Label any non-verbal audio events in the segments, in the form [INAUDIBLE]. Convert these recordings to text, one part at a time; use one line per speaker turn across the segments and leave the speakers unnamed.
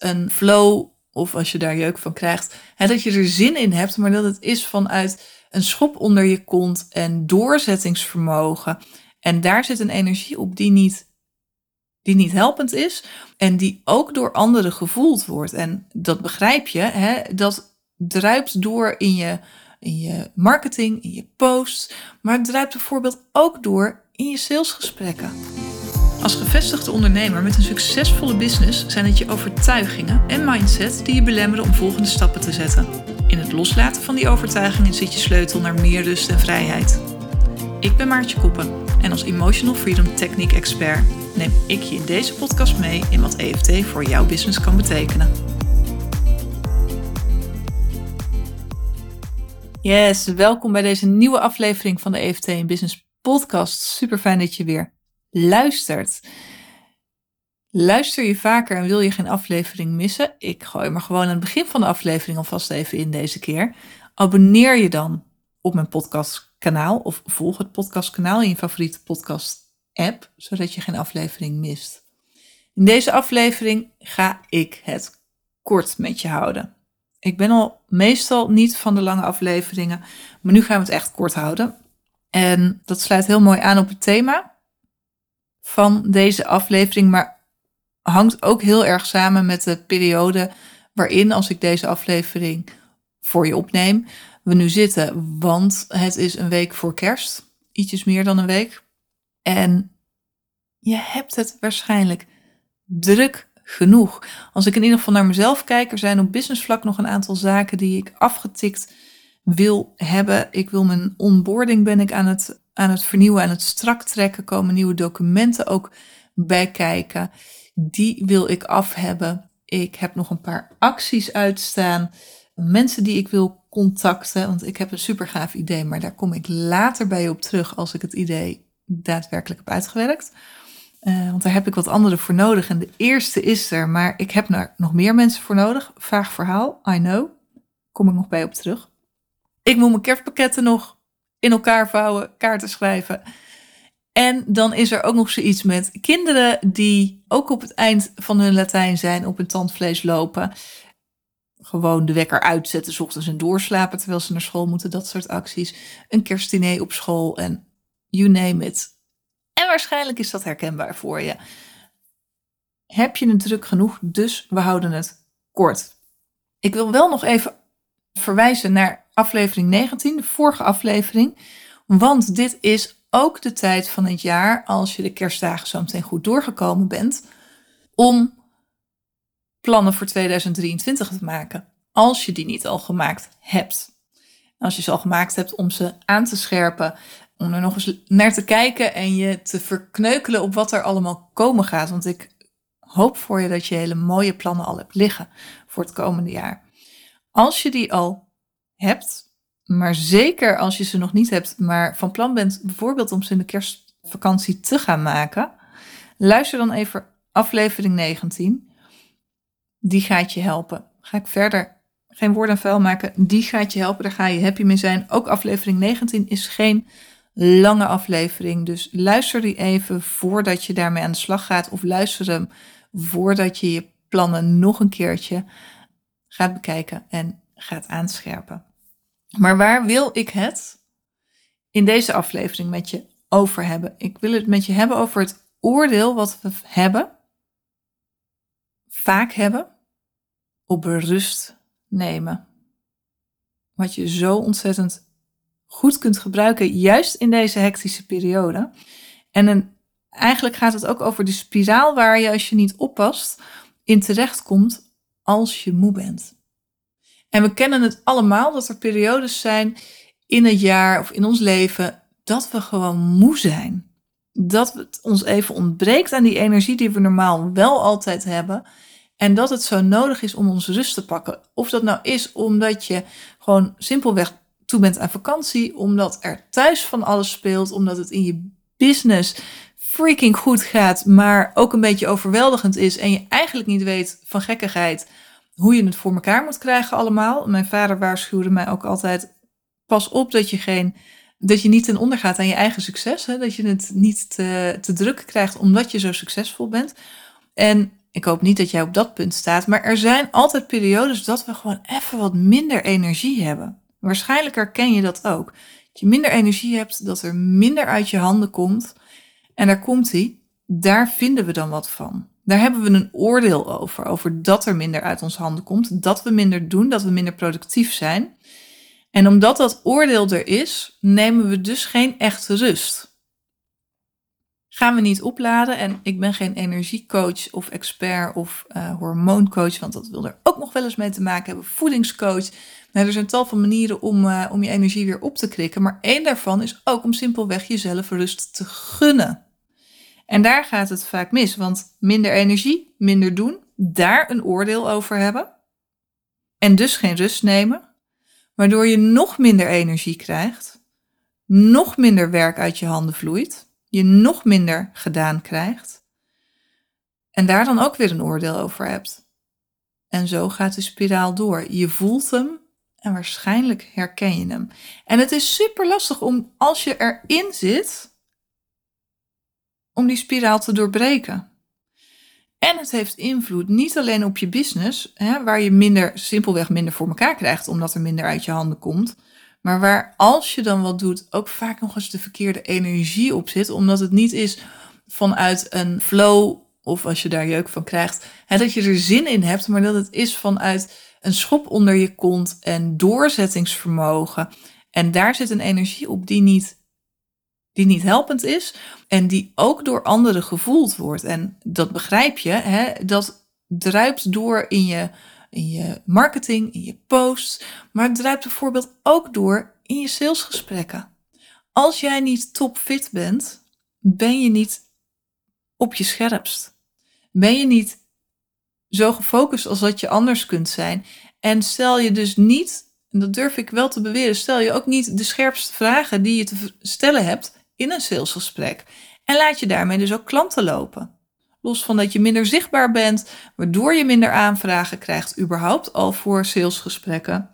een flow of als je daar jeuk van krijgt, hè, dat je er zin in hebt, maar dat het is vanuit een schop onder je kont en doorzettingsvermogen. En daar zit een energie op die niet, die niet helpend is en die ook door anderen gevoeld wordt. En dat begrijp je, hè, dat druipt door in je, in je marketing, in je posts, maar het druipt bijvoorbeeld ook door in je salesgesprekken. Als gevestigde ondernemer met een succesvolle business zijn het je overtuigingen en mindset die je belemmeren om volgende stappen te zetten. In het loslaten van die overtuigingen zit je sleutel naar meer rust en vrijheid. Ik ben Maartje Koppen en als Emotional Freedom Technique Expert neem ik je in deze podcast mee in wat EFT voor jouw business kan betekenen. Yes, welkom bij deze nieuwe aflevering van de EFT in Business Podcast. Super fijn dat je weer luistert. Luister je vaker en wil je geen aflevering missen? Ik gooi maar gewoon aan het begin van de aflevering alvast even in deze keer. Abonneer je dan op mijn podcastkanaal of volg het podcastkanaal in je favoriete podcast app, zodat je geen aflevering mist. In deze aflevering ga ik het kort met je houden. Ik ben al meestal niet van de lange afleveringen, maar nu gaan we het echt kort houden. En dat sluit heel mooi aan op het thema van deze aflevering, maar hangt ook heel erg samen met de periode waarin, als ik deze aflevering voor je opneem, we nu zitten. Want het is een week voor kerst, ietsjes meer dan een week. En je hebt het waarschijnlijk druk genoeg. Als ik in ieder geval naar mezelf kijk, er zijn op businessvlak nog een aantal zaken die ik afgetikt wil hebben. Ik wil mijn onboarding ben ik aan het, aan het vernieuwen, aan het strak trekken. Komen nieuwe documenten ook bij kijken. Die wil ik af hebben. Ik heb nog een paar acties uitstaan. Mensen die ik wil contacten. Want ik heb een super gaaf idee, maar daar kom ik later bij op terug als ik het idee daadwerkelijk heb uitgewerkt. Uh, want daar heb ik wat anderen voor nodig. En de eerste is er, maar ik heb daar nog meer mensen voor nodig. Vaag verhaal, I know. Kom ik nog bij op terug. Ik moet mijn kerstpakketten nog in elkaar vouwen, kaarten schrijven. En dan is er ook nog zoiets met kinderen die ook op het eind van hun Latijn zijn, op hun tandvlees lopen. Gewoon de wekker uitzetten, s ochtends en doorslapen terwijl ze naar school moeten. Dat soort acties. Een kerstdiner op school en you name it. En waarschijnlijk is dat herkenbaar voor je. Heb je het druk genoeg, dus we houden het kort. Ik wil wel nog even verwijzen naar aflevering 19, de vorige aflevering. Want dit is ook de tijd van het jaar, als je de kerstdagen zo meteen goed doorgekomen bent, om plannen voor 2023 te maken. Als je die niet al gemaakt hebt. Als je ze al gemaakt hebt om ze aan te scherpen, om er nog eens naar te kijken en je te verkneukelen op wat er allemaal komen gaat. Want ik hoop voor je dat je hele mooie plannen al hebt liggen voor het komende jaar. Als je die al hebt, maar zeker als je ze nog niet hebt, maar van plan bent bijvoorbeeld om ze in de kerstvakantie te gaan maken, luister dan even aflevering 19. Die gaat je helpen. Ga ik verder geen woord aan vuil maken. Die gaat je helpen. Daar ga je happy mee zijn. Ook aflevering 19 is geen lange aflevering. Dus luister die even voordat je daarmee aan de slag gaat. Of luister hem voordat je je plannen nog een keertje gaat bekijken en gaat aanscherpen. Maar waar wil ik het in deze aflevering met je over hebben? Ik wil het met je hebben over het oordeel wat we hebben, vaak hebben, op rust nemen. Wat je zo ontzettend goed kunt gebruiken, juist in deze hectische periode. En eigenlijk gaat het ook over de spiraal waar je, als je niet oppast, in terecht komt als je moe bent. En we kennen het allemaal dat er periodes zijn in het jaar of in ons leven dat we gewoon moe zijn. Dat het ons even ontbreekt aan die energie die we normaal wel altijd hebben. En dat het zo nodig is om onze rust te pakken. Of dat nou is omdat je gewoon simpelweg toe bent aan vakantie, omdat er thuis van alles speelt, omdat het in je business freaking goed gaat, maar ook een beetje overweldigend is en je eigenlijk niet weet van gekkigheid hoe je het voor elkaar moet krijgen allemaal. Mijn vader waarschuwde mij ook altijd, pas op dat je, geen, dat je niet ten onder gaat aan je eigen succes. Hè? Dat je het niet te, te druk krijgt omdat je zo succesvol bent. En ik hoop niet dat jij op dat punt staat, maar er zijn altijd periodes dat we gewoon even wat minder energie hebben. Waarschijnlijk herken je dat ook. Dat je minder energie hebt, dat er minder uit je handen komt. En daar komt hij. Daar vinden we dan wat van. Daar hebben we een oordeel over, over dat er minder uit onze handen komt, dat we minder doen, dat we minder productief zijn. En omdat dat oordeel er is, nemen we dus geen echte rust gaan we niet opladen. En ik ben geen energiecoach of expert of uh, hormooncoach, want dat wil er ook nog wel eens mee te maken hebben. Voedingscoach. Nou, er zijn tal van manieren om, uh, om je energie weer op te krikken. Maar één daarvan is ook om simpelweg jezelf rust te gunnen. En daar gaat het vaak mis, want minder energie, minder doen, daar een oordeel over hebben. En dus geen rust nemen, waardoor je nog minder energie krijgt, nog minder werk uit je handen vloeit je nog minder gedaan krijgt. En daar dan ook weer een oordeel over hebt. En zo gaat de spiraal door. Je voelt hem en waarschijnlijk herken je hem. En het is super lastig om, als je erin zit, om die spiraal te doorbreken. En het heeft invloed niet alleen op je business, hè, waar je minder, simpelweg minder voor elkaar krijgt, omdat er minder uit je handen komt. Maar waar als je dan wat doet, ook vaak nog eens de verkeerde energie op zit. Omdat het niet is vanuit een flow of als je daar jeuk van krijgt, hè, dat je er zin in hebt, maar dat het is vanuit een schop onder je kont en doorzettingsvermogen. En daar zit een energie op die niet, die niet helpend is en die ook door anderen gevoeld wordt. En dat begrijp je, hè, dat druipt door in je in je marketing, in je posts, maar het druipt bijvoorbeeld ook door in je salesgesprekken. Als jij niet topfit bent, ben je niet op je scherpst. Ben je niet zo gefocust als dat je anders kunt zijn. En stel je dus niet, en dat durf ik wel te beweren, stel je ook niet de scherpste vragen die je te stellen hebt in een salesgesprek. En laat je daarmee dus ook klanten lopen. Los van dat je minder zichtbaar bent, waardoor je minder aanvragen krijgt, überhaupt al voor salesgesprekken.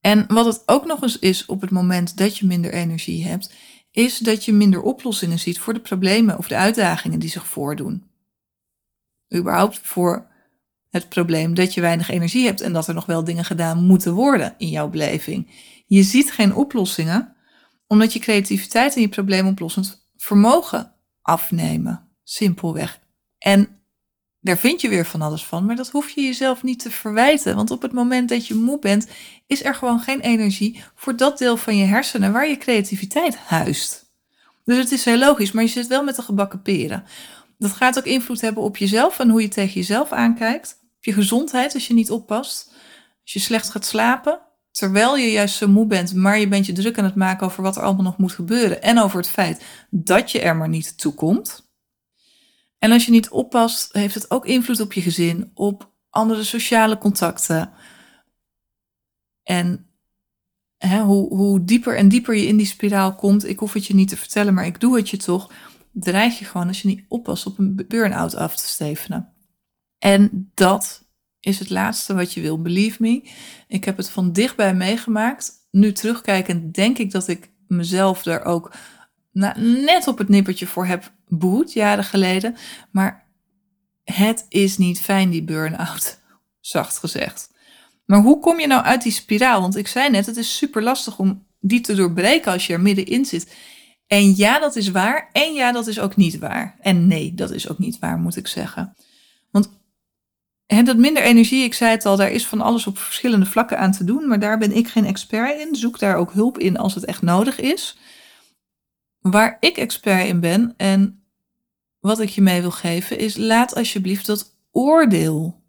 En wat het ook nog eens is op het moment dat je minder energie hebt, is dat je minder oplossingen ziet voor de problemen of de uitdagingen die zich voordoen. Überhaupt voor het probleem dat je weinig energie hebt en dat er nog wel dingen gedaan moeten worden in jouw beleving. Je ziet geen oplossingen omdat je creativiteit en je probleemoplossend vermogen afnemen. Simpelweg. En daar vind je weer van alles van, maar dat hoef je jezelf niet te verwijten. Want op het moment dat je moe bent, is er gewoon geen energie voor dat deel van je hersenen waar je creativiteit huist. Dus het is heel logisch, maar je zit wel met de gebakken peren. Dat gaat ook invloed hebben op jezelf en hoe je tegen jezelf aankijkt. Op je gezondheid als je niet oppast. Als je slecht gaat slapen, terwijl je juist zo moe bent, maar je bent je druk aan het maken over wat er allemaal nog moet gebeuren. En over het feit dat je er maar niet toe komt. En als je niet oppast, heeft het ook invloed op je gezin, op andere sociale contacten. En hè, hoe, hoe dieper en dieper je in die spiraal komt, ik hoef het je niet te vertellen, maar ik doe het je toch, dreig je gewoon als je niet oppast op een burn-out af te stevenen. En dat is het laatste wat je wil, believe me. Ik heb het van dichtbij meegemaakt. Nu terugkijkend denk ik dat ik mezelf daar ook net op het nippertje voor heb behoed, jaren geleden. Maar het is niet fijn, die burn-out, [LAUGHS] zacht gezegd. Maar hoe kom je nou uit die spiraal? Want ik zei net, het is super lastig om die te doorbreken als je er middenin zit. En ja, dat is waar. En ja, dat is ook niet waar. En nee, dat is ook niet waar, moet ik zeggen. Want hè, dat minder energie, ik zei het al, daar is van alles op verschillende vlakken aan te doen. Maar daar ben ik geen expert in. Zoek daar ook hulp in als het echt nodig is. Waar ik expert in ben en wat ik je mee wil geven is laat alsjeblieft dat oordeel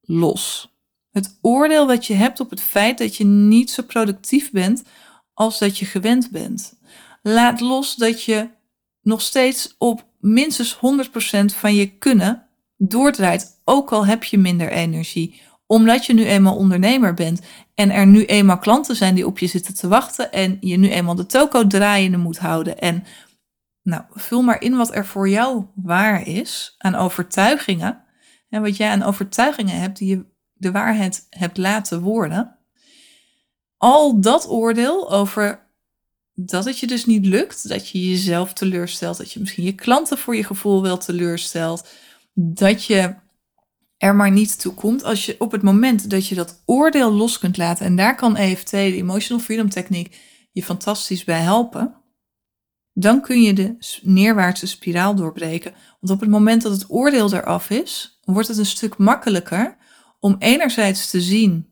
los. Het oordeel wat je hebt op het feit dat je niet zo productief bent als dat je gewend bent. Laat los dat je nog steeds op minstens 100% van je kunnen doordraait, ook al heb je minder energie, omdat je nu eenmaal ondernemer bent en er nu eenmaal klanten zijn die op je zitten te wachten en je nu eenmaal de toko draaiende moet houden. En nou, vul maar in wat er voor jou waar is aan overtuigingen. En wat jij aan overtuigingen hebt die je de waarheid hebt laten worden. Al dat oordeel over dat het je dus niet lukt, dat je jezelf teleurstelt, dat je misschien je klanten voor je gevoel wel teleurstelt, dat je er maar niet toe komt. Als je op het moment dat je dat oordeel los kunt laten, en daar kan EFT, de Emotional Freedom Techniek, je fantastisch bij helpen, dan kun je de neerwaartse spiraal doorbreken. Want op het moment dat het oordeel eraf is, wordt het een stuk makkelijker om enerzijds te zien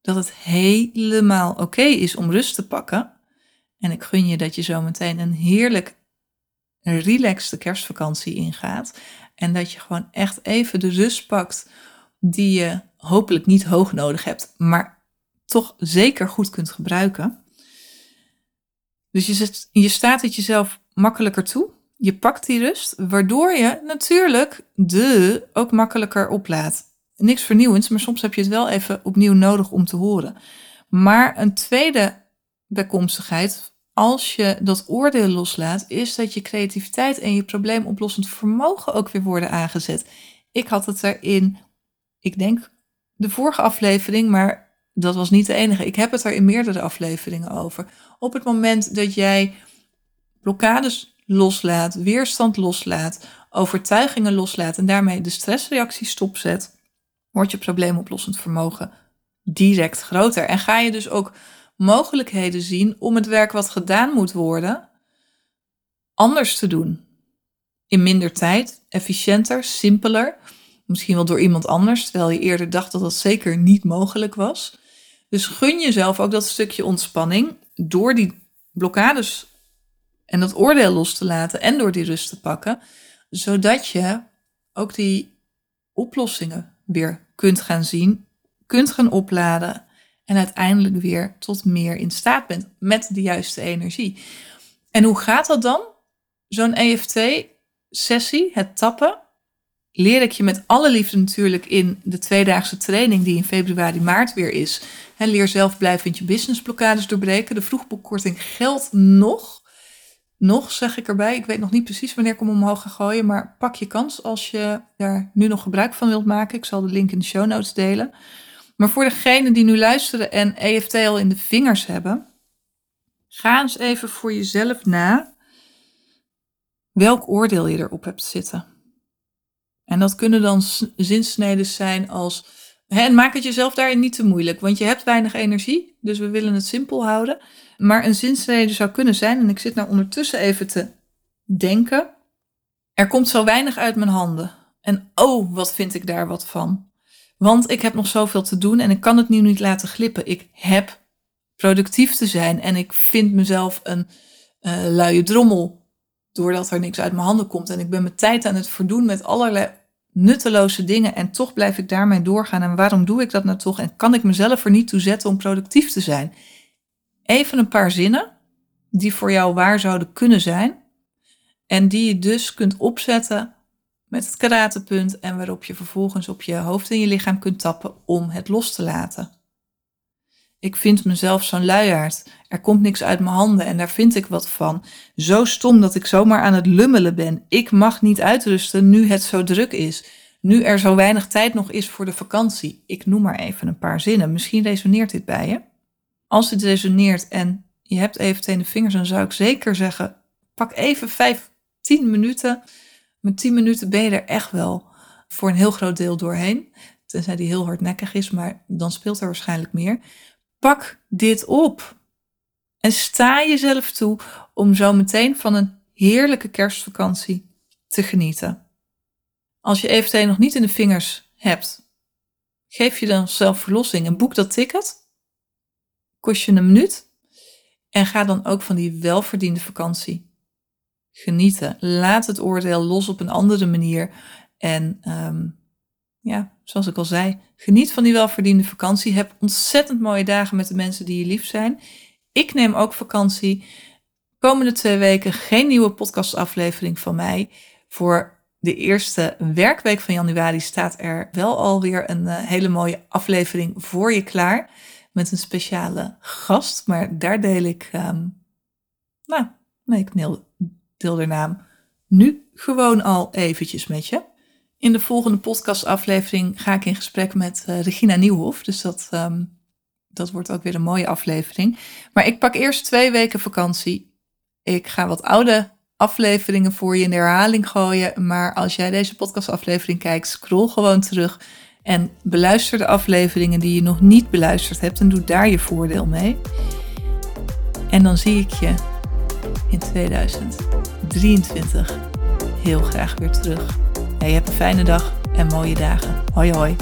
dat het helemaal oké is om rust te pakken. En ik gun je dat je zo meteen een heerlijk relaxte kerstvakantie ingaat. En dat je gewoon echt even de rust pakt die je hopelijk niet hoog nodig hebt, maar toch zeker goed kunt gebruiken. Dus je, zet, je staat het jezelf makkelijker toe. Je pakt die rust, waardoor je natuurlijk de ook makkelijker oplaat. Niks vernieuwends, maar soms heb je het wel even opnieuw nodig om te horen. Maar een tweede bijkomstigheid, als je dat oordeel loslaat, is dat je creativiteit en je probleemoplossend vermogen ook weer worden aangezet. Ik had het erin, ik denk de vorige aflevering, maar dat was niet de enige. Ik heb het er in meerdere afleveringen over. Op het moment dat jij blokkades loslaat, weerstand loslaat, overtuigingen loslaat en daarmee de stressreactie stopzet, wordt je probleemoplossend vermogen direct groter. En ga je dus ook mogelijkheden zien om het werk wat gedaan moet worden anders te doen. In minder tijd, efficiënter, simpeler. Misschien wel door iemand anders, terwijl je eerder dacht dat dat zeker niet mogelijk was. Dus gun jezelf ook dat stukje ontspanning door die blokkades en dat oordeel los te laten en door die rust te pakken, zodat je ook die oplossingen weer kunt gaan zien, kunt gaan opladen en uiteindelijk weer tot meer in staat bent met de juiste energie. En hoe gaat dat dan? Zo'n EFT-sessie, het tappen, leer ik je met alle liefde natuurlijk in de tweedaagse training die in februari, maart weer is. En leer zelf blijvend je businessblokkades doorbreken. De vroegboekkorting geldt nog. Nog, zeg ik erbij. Ik weet nog niet precies wanneer ik hem omhoog ga gooien. Maar pak je kans als je daar nu nog gebruik van wilt maken. Ik zal de link in de show notes delen. Maar voor degenen die nu luisteren en EFT al in de vingers hebben. Ga eens even voor jezelf na welk oordeel je erop hebt zitten. En dat kunnen dan zinsneden zijn als. En maak het jezelf daarin niet te moeilijk, want je hebt weinig energie, dus we willen het simpel houden. Maar een zinsnede zou kunnen zijn, en ik zit nou ondertussen even te denken. Er komt zo weinig uit mijn handen. En oh, wat vind ik daar wat van? Want ik heb nog zoveel te doen en ik kan het nu niet laten glippen. Ik heb productief te zijn en ik vind mezelf een uh, luie drommel doordat er niks uit mijn handen komt. En ik ben mijn tijd aan het verdoen met allerlei nutteloze dingen en toch blijf ik daarmee doorgaan. En waarom doe ik dat nou toch? En kan ik mezelf er niet toe zetten om productief te zijn? Even een paar zinnen die voor jou waar zouden kunnen zijn en die je dus kunt opzetten met het karatepunt en waarop je vervolgens op je hoofd en je lichaam kunt tappen om het los te laten. Ik vind mezelf zo'n luiaard. Er komt niks uit mijn handen en daar vind ik wat van. Zo stom dat ik zomaar aan het lummelen ben. Ik mag niet uitrusten nu het zo druk is. Nu er zo weinig tijd nog is voor de vakantie. Ik noem maar even een paar zinnen. Misschien resoneert dit bij je. Als dit resoneert en je hebt even de vingers, dan zou ik zeker zeggen: pak even vijf, tien minuten. Met tien minuten ben je er echt wel voor een heel groot deel doorheen. Tenzij die heel hardnekkig is, maar dan speelt er waarschijnlijk meer. Pak dit op. En sta jezelf toe om zo meteen van een heerlijke kerstvakantie te genieten. Als je EFT nog niet in de vingers hebt, geef je dan zelf verlossing en boek dat ticket. Kost je een minuut. En ga dan ook van die welverdiende vakantie genieten. Laat het oordeel los op een andere manier. En um, ja, zoals ik al zei, geniet van die welverdiende vakantie. Heb ontzettend mooie dagen met de mensen die je lief zijn. Ik neem ook vakantie. Komende twee weken geen nieuwe podcastaflevering van mij. Voor de eerste werkweek van januari staat er wel alweer een uh, hele mooie aflevering voor je klaar. Met een speciale gast. Maar daar deel ik, um, nou, nee, ik deel, deel nu gewoon al eventjes met je. In de volgende podcastaflevering ga ik in gesprek met eh, Regina Nieuwhof. Dus dat, ehm, dat wordt ook weer een mooie aflevering. Maar ik pak eerst twee weken vakantie. Ik ga wat oude afleveringen voor je in de herhaling gooien. Maar als jij deze podcastaflevering kijkt, scroll gewoon terug. En beluister de afleveringen die je nog niet beluisterd hebt. En doe daar je voordeel mee. En dan zie ik je in 2023 heel graag weer terug. Je hebt een fijne dag en mooie dagen. Hoi hoi.